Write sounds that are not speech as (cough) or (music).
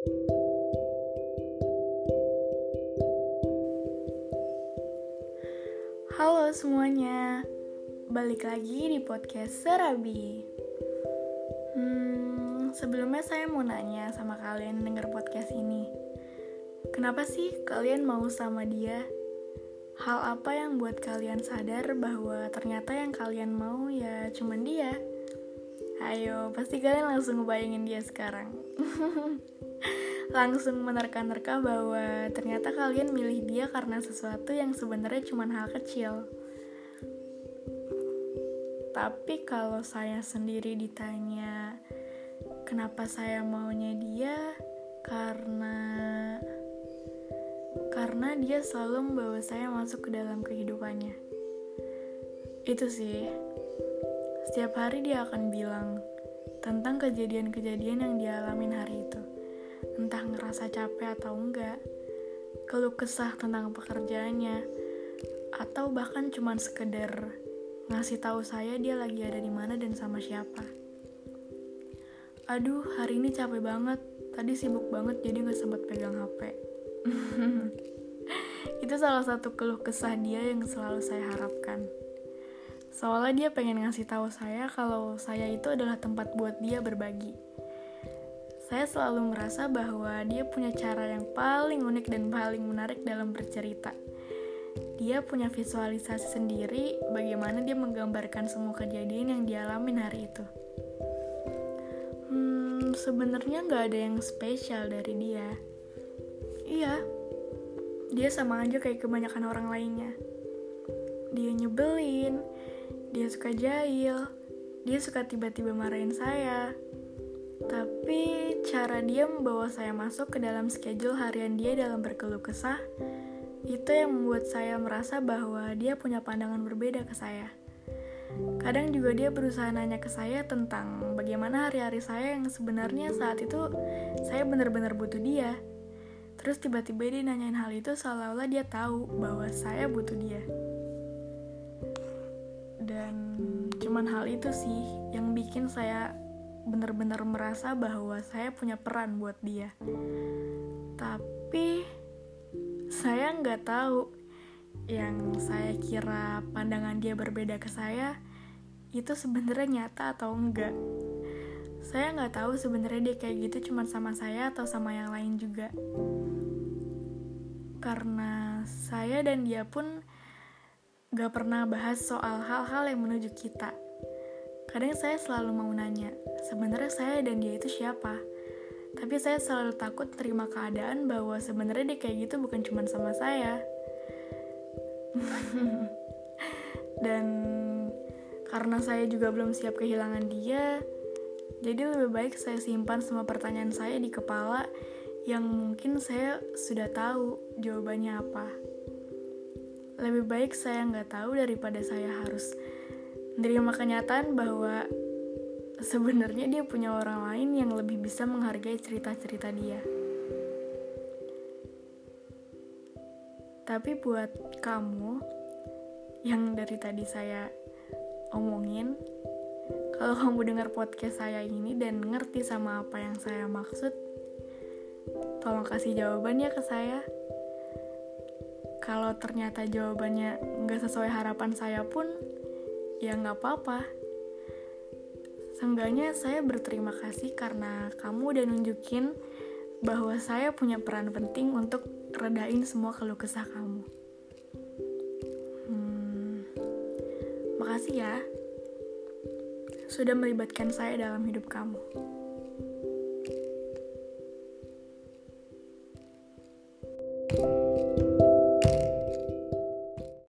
Halo semuanya, balik lagi di podcast Serabi. Hmm, sebelumnya saya mau nanya sama kalian denger podcast ini. Kenapa sih kalian mau sama dia? Hal apa yang buat kalian sadar bahwa ternyata yang kalian mau ya cuman dia? Ayo, pasti kalian langsung ngebayangin dia sekarang. (laughs) langsung menerka-nerka bahwa ternyata kalian milih dia karena sesuatu yang sebenarnya cuma hal kecil. Tapi kalau saya sendiri ditanya kenapa saya maunya dia karena karena dia selalu membawa saya masuk ke dalam kehidupannya. Itu sih. Setiap hari dia akan bilang tentang kejadian-kejadian yang dialamin hari itu entah ngerasa capek atau enggak, keluh kesah tentang pekerjaannya, atau bahkan cuma sekedar ngasih tahu saya dia lagi ada di mana dan sama siapa. Aduh, hari ini capek banget. Tadi sibuk banget jadi nggak sempat pegang HP. (laughs) Itu salah satu keluh kesah dia yang selalu saya harapkan. Soalnya dia pengen ngasih tahu saya kalau saya itu adalah tempat buat dia berbagi saya selalu merasa bahwa dia punya cara yang paling unik dan paling menarik dalam bercerita. Dia punya visualisasi sendiri bagaimana dia menggambarkan semua kejadian yang dialami hari itu. Hmm, sebenarnya nggak ada yang spesial dari dia. Iya, dia sama aja kayak kebanyakan orang lainnya. Dia nyebelin, dia suka jahil, dia suka tiba-tiba marahin saya, tapi cara dia membawa saya masuk ke dalam schedule harian dia dalam berkeluh kesah, itu yang membuat saya merasa bahwa dia punya pandangan berbeda ke saya. Kadang juga dia berusaha nanya ke saya tentang bagaimana hari-hari saya yang sebenarnya saat itu saya benar-benar butuh dia. Terus tiba-tiba dia nanyain hal itu seolah-olah dia tahu bahwa saya butuh dia. Dan cuman hal itu sih yang bikin saya benar-benar merasa bahwa saya punya peran buat dia. Tapi saya nggak tahu yang saya kira pandangan dia berbeda ke saya itu sebenarnya nyata atau enggak. Saya nggak tahu sebenarnya dia kayak gitu cuma sama saya atau sama yang lain juga. Karena saya dan dia pun gak pernah bahas soal hal-hal yang menuju kita Kadang saya selalu mau nanya, sebenarnya saya dan dia itu siapa? Tapi saya selalu takut terima keadaan bahwa sebenarnya dia kayak gitu bukan cuma sama saya. (laughs) dan karena saya juga belum siap kehilangan dia, jadi lebih baik saya simpan semua pertanyaan saya di kepala yang mungkin saya sudah tahu jawabannya apa. Lebih baik saya nggak tahu daripada saya harus menerima kenyataan bahwa sebenarnya dia punya orang lain yang lebih bisa menghargai cerita-cerita dia. Tapi buat kamu yang dari tadi saya omongin, kalau kamu dengar podcast saya ini dan ngerti sama apa yang saya maksud, tolong kasih jawabannya ke saya. Kalau ternyata jawabannya nggak sesuai harapan saya pun, ya nggak apa-apa. Seenggaknya saya berterima kasih karena kamu udah nunjukin bahwa saya punya peran penting untuk redain semua keluh kesah kamu. Hmm, makasih ya sudah melibatkan saya dalam hidup kamu.